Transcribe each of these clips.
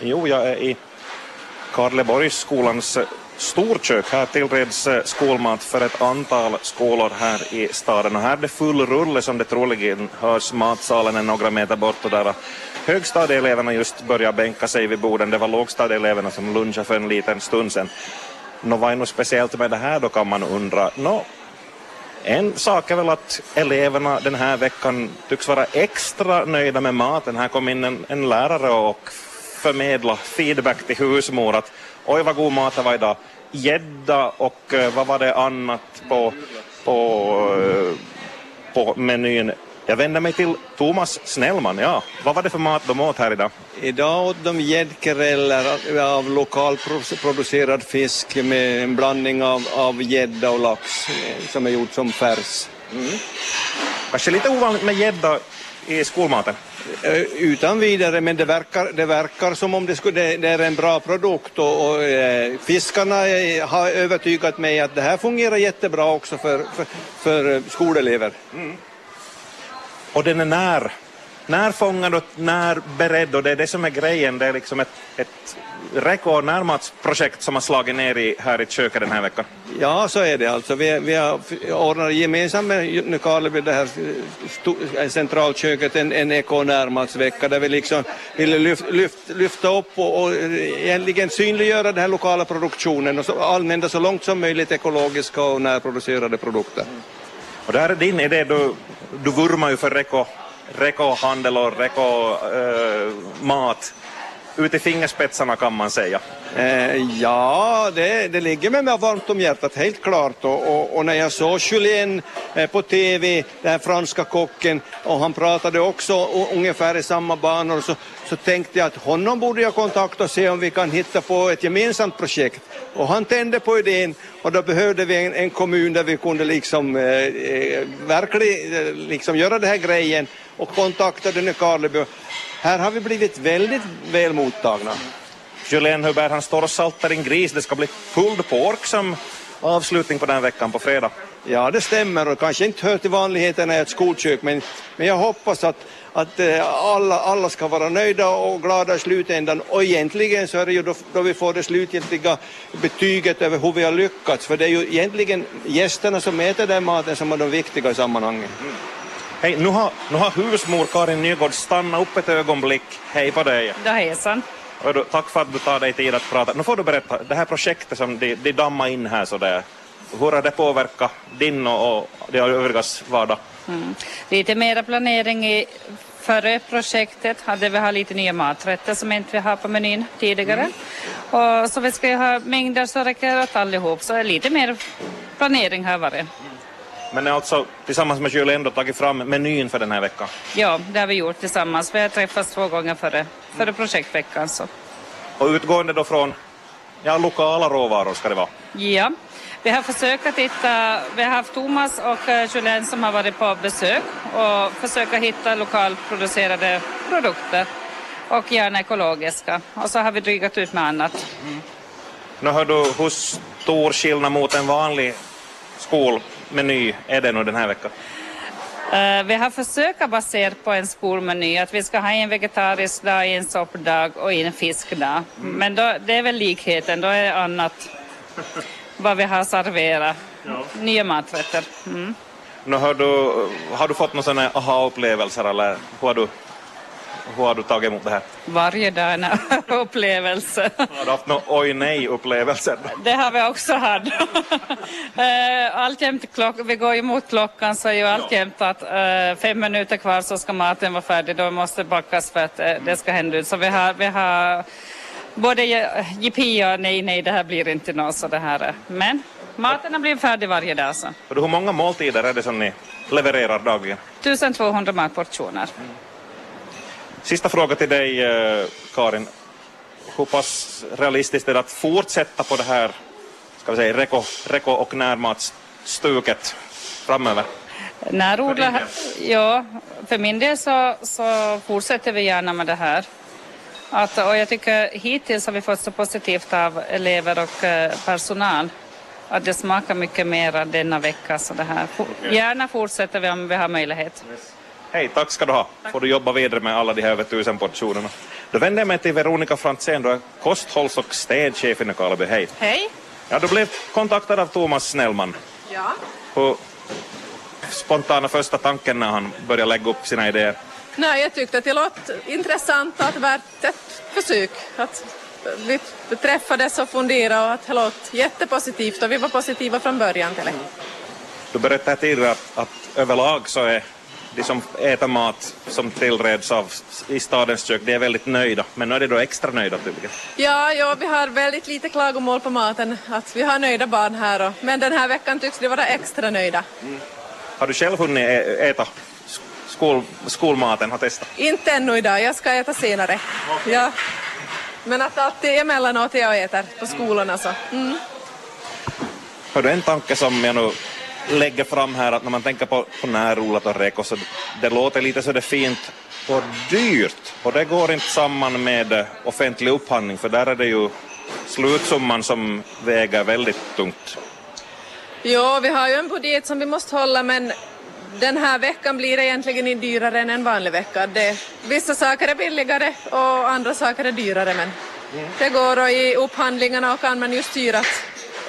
Jo, jag är i Karleborgsskolans eh, storkök. Här tillreds eh, skolmat för ett antal skolor här i staden och här är det full rulle som det troligen hörs. Matsalen är några meter bort och där har högstadieeleverna just börjat bänka sig vid borden. Det var lågstadieeleverna som lunchade för en liten stund sedan. Nå, vad är något speciellt med det här då kan man undra. Nå, en sak är väl att eleverna den här veckan tycks vara extra nöjda med maten. Här kom in en, en lärare och förmedla feedback till husmor att oj vad god mat det var idag. Gädda och eh, vad var det annat på, på, eh, på menyn. Jag vänder mig till Thomas Snellman. Ja, vad var det för mat de åt här idag? Idag åt de gäddkereller av lokalproducerad fisk med en blandning av, gädda och lax eh, som är gjort som färs. Mm. Kanske lite ovanligt med gädda i skolmaten? Eh, utan vidare, men det verkar, det verkar som om det, skulle, det är en bra produkt och, och eh, fiskarna har övertygat mig att det här fungerar jättebra också för, för, för skolelever. Mm. Och den är när, närfångad och närberedd och det är det som är grejen. Det är liksom ett, ett Reko närmatsprojekt som har slagit ner i, här i köket den här veckan? Ja, så är det alltså. Vi, vi har ordnat gemensamt med Nykarleby, det här centralköket, en, en eko-närmatsvecka där vi liksom vill lyft, lyft, lyfta upp och, och egentligen synliggöra den här lokala produktionen och så, använda så långt som möjligt ekologiska och närproducerade produkter. Och det här är din idé, du, du vurmar ju för reko, rekohandel och reko-mat. Eh, ut i fingerspetsarna kan man säga. Eh, ja, det, det ligger mig varmt om hjärtat, helt klart. Och, och, och när jag såg Julien eh, på TV, den här franska kocken, och han pratade också och, ungefär i samma banor, så, så tänkte jag att honom borde jag kontakta och se om vi kan hitta på ett gemensamt projekt. Och han tände på idén och då behövde vi en, en kommun där vi kunde liksom eh, eh verkligen eh, liksom göra den här grejen och kontaktade Nykarleby här har vi blivit väldigt väl mottagna. Julien Hubert, han står och saltar en gris. Det ska bli pulled pork som avslutning på den veckan på fredag. Ja, det stämmer och kanske inte hör till vanligheterna i ett skolkök, men, men jag hoppas att, att eh, alla, alla ska vara nöjda och glada i slutändan. Och egentligen så är det ju då, då vi får det slutgiltiga betyget över hur vi har lyckats, för det är ju egentligen gästerna som äter den maten som är de viktiga i sammanhanget. Mm. Hej, nu har, nu har husmor Karin Nygård stannat upp ett ögonblick. Hej på dig. Ja, hejsan. Du, tack för att du tar dig tid att prata. Nu får du berätta, det här projektet som de, de dammar in här sådär, hur har det påverkat din och, och de övrigas vardag? Mm. Lite mera planering i före projektet hade vi ha lite nya maträtter som inte vi har på menyn tidigare. Mm. Och så vi ska ha mängder så räcker åt allihop, så lite mer planering har varit. Men ni har alltså tillsammans med Julie ändå tagit fram menyn för den här veckan? Ja, det har vi gjort tillsammans. Vi har träffats två gånger före, före projektveckan. Så. Och utgående då från ja, lokala råvaror ska det vara? Ja, vi har försökt att hitta, vi har haft Thomas och eh, Julien som har varit på besök och försöka hitta lokalproducerade produkter och gärna ekologiska. Och så har vi drygat ut med annat. Mm. Nu hör du, hur stor skillnad mot en vanlig skol meny är det nu den här veckan? Uh, vi har försökt basera på en skolmeny att vi ska ha en vegetarisk dag, en soppdag och en fiskdag. Mm. Men då, det är väl likheten, då är det annat vad vi har serverat. Ja. Nya maträtter. Mm. Nu har, du, har du fått några aha-upplevelser eller hur har du hur har du tagit emot det här? Varje dag en upplevelse. Har du haft några oj nej-upplevelser? Det har vi också haft. Eh, alltjämt klock, vi går emot klockan så är ju alltjämt att uh, fem minuter kvar så ska maten vara färdig. Då måste backas för att uh, det ska hända ut. Så vi har, vi har både jippi och nej, nej, det här blir inte något så det här. Men maten blir färdig varje dag. Så. Hur många måltider är det som ni levererar dagligen? 1200 matportioner. Mm. Sista fråga till dig, eh, Karin. Hur pass realistiskt är det att fortsätta på det här ska vi säga, reko, reko och närmatsstuket framöver? För ja, för min del så, så fortsätter vi gärna med det här. Att, och jag tycker hittills har vi fått så positivt av elever och eh, personal att det smakar mycket mer denna vecka. Så det här. Gärna fortsätter vi om vi har möjlighet. Hej, tack ska du ha. Tack. Får du jobba vidare med alla de här över tusen portionerna. Då vänder jag mig till Veronica Franzén, du är kosthålls och städchef i Nykarleby. Hej! Hej. Ja, du blev kontaktad av Thomas Snellman. Ja. Hur spontana första tanken när han började lägga upp sina idéer? Nej, jag tyckte att det låt intressant att värt ett försök. Att vi träffades och funderade och att det låt jättepositivt och vi var positiva från början till det. Du berättade tidigare att, att överlag så är de som äter mat som tillreds av i stadens kök, de är väldigt nöjda. Men nu är de då extra nöjda tydligen. Ja, ja, vi har väldigt lite klagomål på maten. Att vi har nöjda barn här. Och, men den här veckan tycks de vara extra nöjda. Har du själv hunnit äta skol, skolmaten? Har testat? Inte ännu idag, jag ska äta senare. Ja. Men att alltid emellanåt jag äter på skolorna så. Mm. Har du en tanke som jag nu lägger fram här att när man tänker på, på närodlat och reko så det låter lite så det är fint och dyrt och det går inte samman med offentlig upphandling för där är det ju slutsumman som väger väldigt tungt. Jo, vi har ju en budget som vi måste hålla men den här veckan blir det egentligen inte dyrare än en vanlig vecka. Det, vissa saker är billigare och andra saker är dyrare men det går och i upphandlingarna och kan man ju styra att,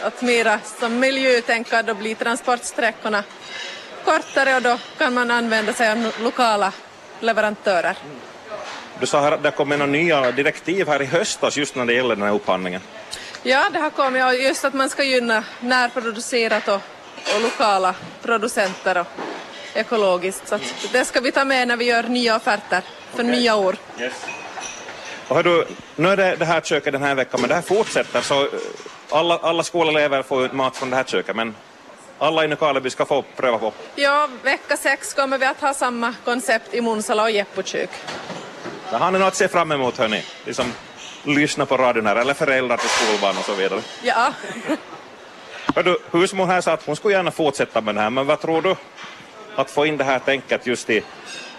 att mera som miljötänkare då blir transportsträckorna kortare och då kan man använda sig av lokala leverantörer. Du sa här att det kommer några nya direktiv här i höstas just när det gäller den här upphandlingen. Ja, det har kommit och just att man ska gynna närproducerat och, och lokala producenter och ekologiskt. Så det ska vi ta med när vi gör nya offerter för nya år. Och hör du, nu är det det här köket den här veckan men det här fortsätter så alla, alla skolelever får ut mat från det här köket men alla i Nykarleby ska få pröva på. Ja, vecka sex kommer vi att ha samma koncept i Munsala och Jeppokök. Det har ni något att se fram emot hörni, de som lyssnar på radion här eller föräldrar till skolbarn och så vidare. Ja, Hör du, husmor här sa att hon skulle gärna fortsätta med det här men vad tror du att få in det här tänket just i,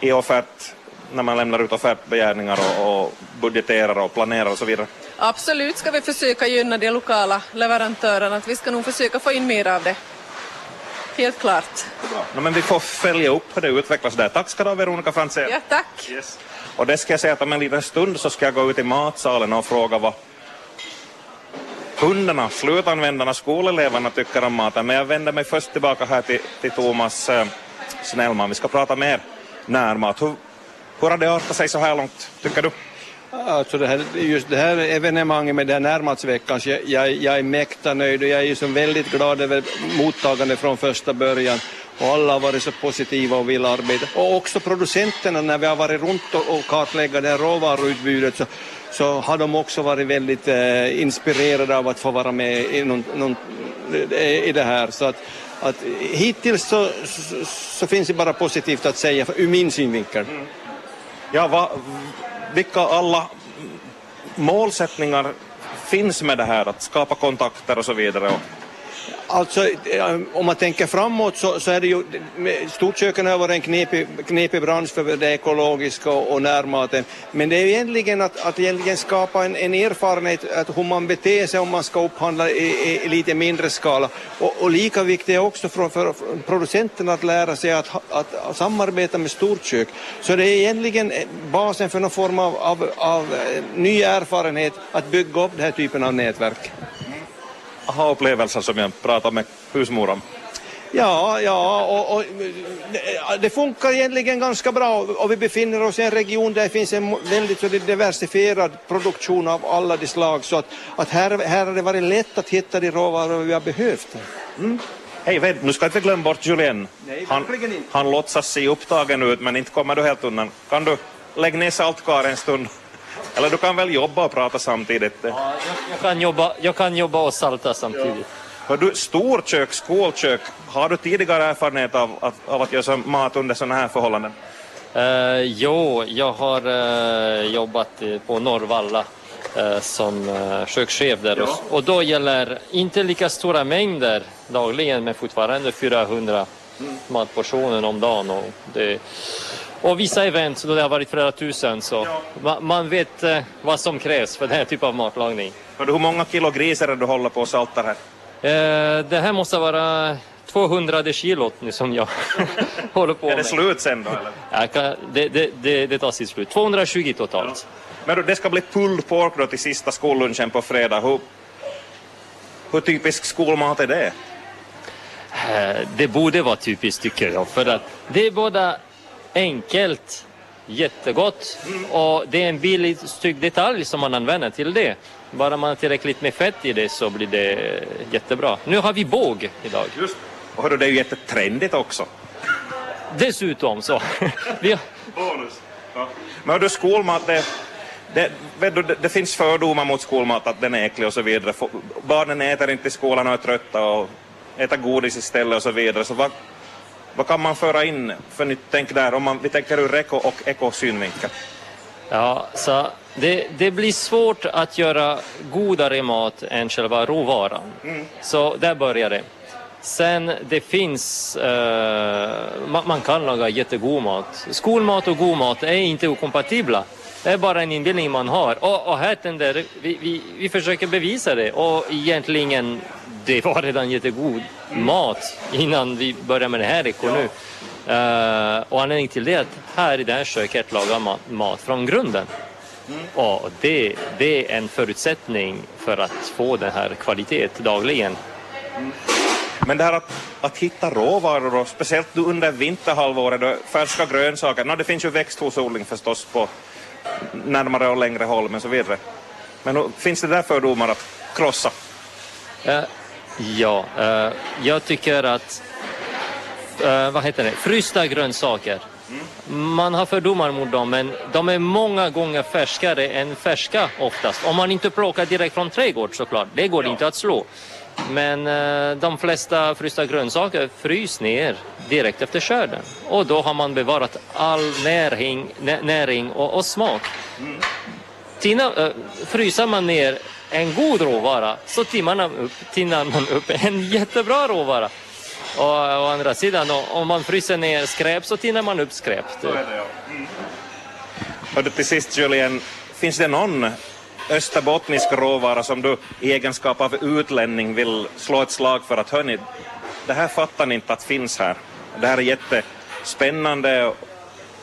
i offert när man lämnar ut offertbegärningar och, och budgeterar och planerar och så vidare? Absolut ska vi försöka gynna de lokala leverantörerna. Att vi ska nog försöka få in mer av det. Helt klart. No, men vi får följa upp hur det utvecklas där. Tack ska du ha Veronica Franzén. Ja, tack. Yes. Och det ska jag säga att om en liten stund så ska jag gå ut i matsalen och fråga vad kunderna, slutanvändarna, skoleleverna tycker om maten. Men jag vänder mig först tillbaka här till, till Thomas eh, Snellman. Vi ska prata mer närmat. Hur, hur har det artat sig så här långt, tycker du? Alltså det här, just det här evenemanget med den här närmatsveckan, jag, jag, jag är mäkta nöjd och jag är ju så väldigt glad över mottagandet från första början. Och alla har varit så positiva och vill arbeta. Och också producenterna när vi har varit runt och, och kartlägga det här råvaruutbudet så, så har de också varit väldigt eh, inspirerade av att få vara med i, någon, någon, i det här. Så att, att hittills så, så, så finns det bara positivt att säga ur min synvinkel. Ja, va, vilka alla målsättningar finns med det här att skapa kontakter och så vidare? Och, Alltså, eh, om man tänker framåt så, så är det ju, storköken har varit en knepig, knepig bransch för det ekologiska och, och närmaten. Men det är ju egentligen att, att egentligen skapa en, en erfarenhet att hur man beter sig om man ska upphandla i, i, i lite mindre skala. Och, och lika viktigt är också för, för producenterna att lära sig att, att, att samarbeta med storkök. Så det är egentligen eh, basen för någon form av, av, av eh, ny erfarenhet att bygga upp den här typen av nätverk aha-upplevelser som jag pratade med husmor om. Ja, ja, och, och det- funkar egentligen ganska bra och vi befinner oss i en region där det finns en väldigt diversifierad produktion av alla de slag så att, att här, här har det varit lätt att hitta de råvaror vi har behövt. Hej, vänt, nu ska inte glömma bort Julien. Nej, han, han låtsas se upptagen ut men inte kommer du helt undan. Kan du lägga ner saltkar en stund? Eller du kan väl jobba och prata samtidigt? Ja, jag, jag, kan jobba, jag kan jobba och salta samtidigt. Hör du, storkök, skolkök, har du tidigare erfarenhet av, av, av att göra mat under sådana här förhållanden? Eh, jo, jag har eh, jobbat på Norrvalla eh, som uh, kökschef där. Och, och då gäller inte lika stora mängder dagligen men fortfarande 400 matportioner om dagen. Och, det, och vissa event då det har varit flera tusen så ma, man vet eh, vad som krävs för den här typen av matlagning. Hur många kilo gris är det du håller på och saltar här? Eh, det här måste vara 200 kilot nu som jag håller på Är det med. slut sen då eller? Kan, det, det, det, det tar sitt slut. 220 totalt. Men då, det ska bli pulled pork då till sista skollunchen på fredag. Hur, hur typisk skolmat är det? Eh, Det borde vara typiskt tycker jag. För att det är både enkelt, jättegott och det är en billig styck detalj som man använder till det. Bara man har tillräckligt med fett i det så blir det jättebra. Nu har vi båg idag. Just. Och hörru, det är ju jättetrendigt också. Dessutom så. vi, Bonus. Ja. Men hördu, skolmat, det, det, du, det, det finns fördomar mot skolmat, att den är äcklig och så vidare. Barnen äter inte i skolan och är trötta och äter godis istället och så vidare. Så vad, vad kan man föra in för nytt tänk där, om man, vi tänker ur eko och ekosynvinkel? Ja, så det, det blir svårt att göra godare mat än själva råvaran. Så där börjar det. Sen det finns, eh, man, man kan laga jättegod mat. Skolmat och god mat är inte okompatibla. Det är bara en inbildning man har. Och, och här tänder, vi, vi, vi försöker bevisa det och egentligen det var redan jättegod mat innan vi började med det här eko nu. Eh, och anledningen till det är att här i det här köket lagar man mat från grunden. Och det, det är en förutsättning för att få den här kvaliteten dagligen. Men det här att, att hitta råvaror, och speciellt under vinterhalvåret, då färska grönsaker, no, det finns ju växthusodling förstås på närmare och längre håll men så vidare. Men finns det där fördomar att krossa? Eh, ja, eh, jag tycker att eh, vad heter det? frysta grönsaker. Man har fördomar mot dem, men de är många gånger färskare än färska oftast. Om man inte plockar direkt från trädgård såklart, det går inte att slå. Men eh, de flesta frysta grönsaker frys ner direkt efter skörden. Och då har man bevarat all näring, näring och, och smak. Tina, eh, fryser man ner en god råvara så tinar man upp, tinar man upp en jättebra råvara. Och å andra sidan, om man fryser ner skräp så tinar man upp skräp. Hördu, till sist Julien, finns det någon österbottnisk råvara som du i egenskap av utlänning vill slå ett slag för att hörni, det här fattar ni inte att finns här. Det här är jättespännande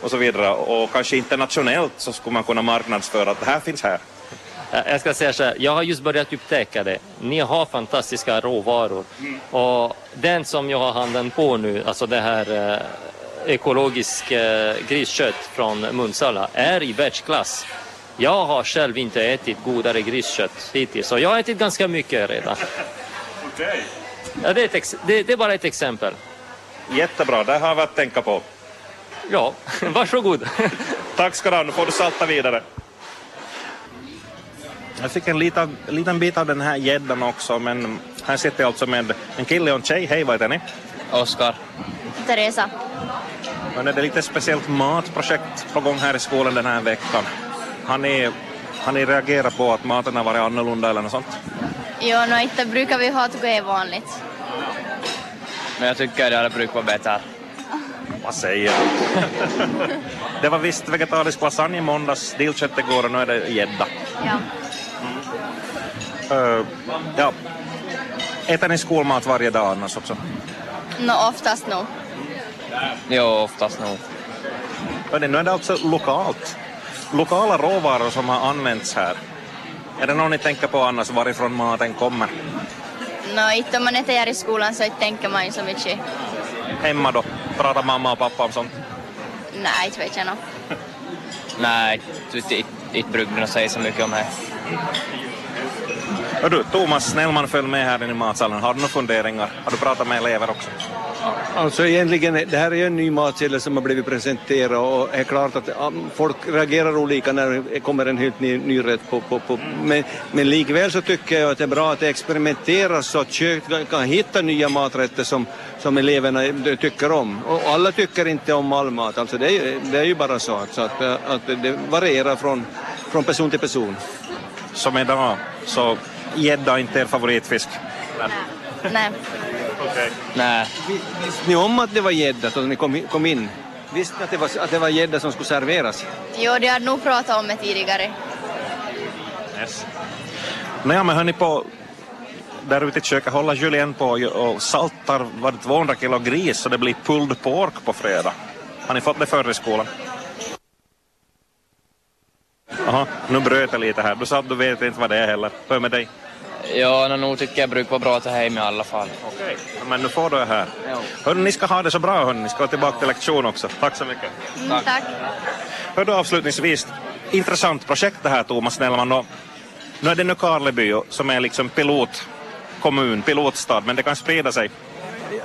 och- så vidare och kanske internationellt så skulle man kunna marknadsföra att det här finns här. Jag ska säga så här, jag har just börjat upptäcka det. Ni har fantastiska råvaror. Och den som jag har handen på nu, alltså det här eh, ekologisk eh, griskött från Munsala, är i världsklass. Jag har själv inte ätit godare griskött hittills, så jag har ätit ganska mycket redan. Ja, det, är det, det är bara ett exempel. Jättebra, det har vi att tänka på. Ja, varsågod. Tack ska du ha, nu får du salta vidare. Jag fick en liten, liten bit av den här gäddan också, men här sitter jag alltså med en kille och en tjej. Hej, vad heter ni? Oskar. Teresa. Men är det lite speciellt matprojekt på gång här i skolan den här veckan? Har ni, har ni reagerat på att maten har varit annorlunda eller något sånt? Jo, no, inte brukar vi ha att gå är vanligt. Men jag tycker det hade brukat vara bättre. Vad säger du? det var visst vegetarisk lasagne i måndags, dillkött igår och nu är det gädda. Ja. Uh, ja. Äter ni skolmat varje dag annars också? No, oftast nog. Jo, oftast nog. Nu är det alltså lokalt. Lokala råvaror som har använts här. Är det någon ni tänker på annars varifrån maten kommer? No, inte om man äter här i skolan så inte tänker man ju så mycket. Hemma då? Pratar mamma och pappa om sånt? Nej, inte vet jag nog. Nej, inte, inte, inte brukar jag säga så mycket om det. Hör du, Thomas Snellman föll med här i matsalen. Har du några funderingar? Har du pratat med elever också? Alltså egentligen, det här är ju en ny matsedel som har blivit presenterad och det är klart att folk reagerar olika när det kommer en helt ny, ny rätt på, på, på. Men, men likväl så tycker jag att det är bra att det experimenteras så att kök kan- kan hitta nya maträtter som, som eleverna tycker om. Och alla tycker inte om all mat, alltså det är, det är ju bara så, att, så att, att det varierar från, från person till person. Som idag, så gädda är inte er favoritfisk? Nej. Nej, Visste ni om att det var gädda då ni kom, kom in? Visste ni att det var, att det var gädda som skulle serveras? Jo, de har nog pratat om det tidigare. Yes. Nej, men hörni på där ute i köket håller Julien på och saltar var det 200 kilo gris så det blir pulled pork på fredag. Har ni fått det förr i skolan? Aha, nu bröt jag lite här. Du sa att du vet inte vad det är heller. Är med dig? Ja, nog tycker jag brukar vara bra att ta hem i alla fall. Okej. Men nu får du här. Hörni, ni ska ha det så bra hörni. Ni ska tillbaka till lektion också. Tack så mycket. Mm, tack. Hör du avslutningsvis, intressant projekt det här Thomas Snellman. Och nu är det Nykarleby som är liksom pilotkommun, pilotstad, men det kan sprida sig.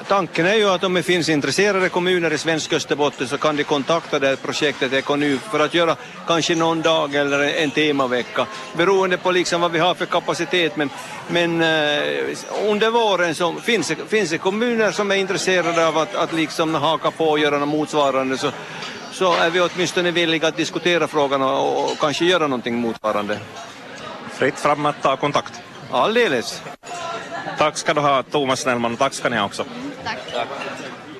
Tanken är ju att om det finns intresserade kommuner i svensk Österbotten så kan de kontakta det här projektet Ekonu för att göra kanske någon dag eller en temavecka beroende på liksom vad vi har för kapacitet. Men, men eh, under våren så finns finns det kommuner som är intresserade av att, att liksom haka på och göra något motsvarande så, så är vi åtminstone villiga att diskutera frågan och, och kanske göra någonting motsvarande. Fritt fram att ta kontakt. Alldeles. Tack ska du ha Thomas Snellman och tack ska ni ha också. Mm, tack. tack.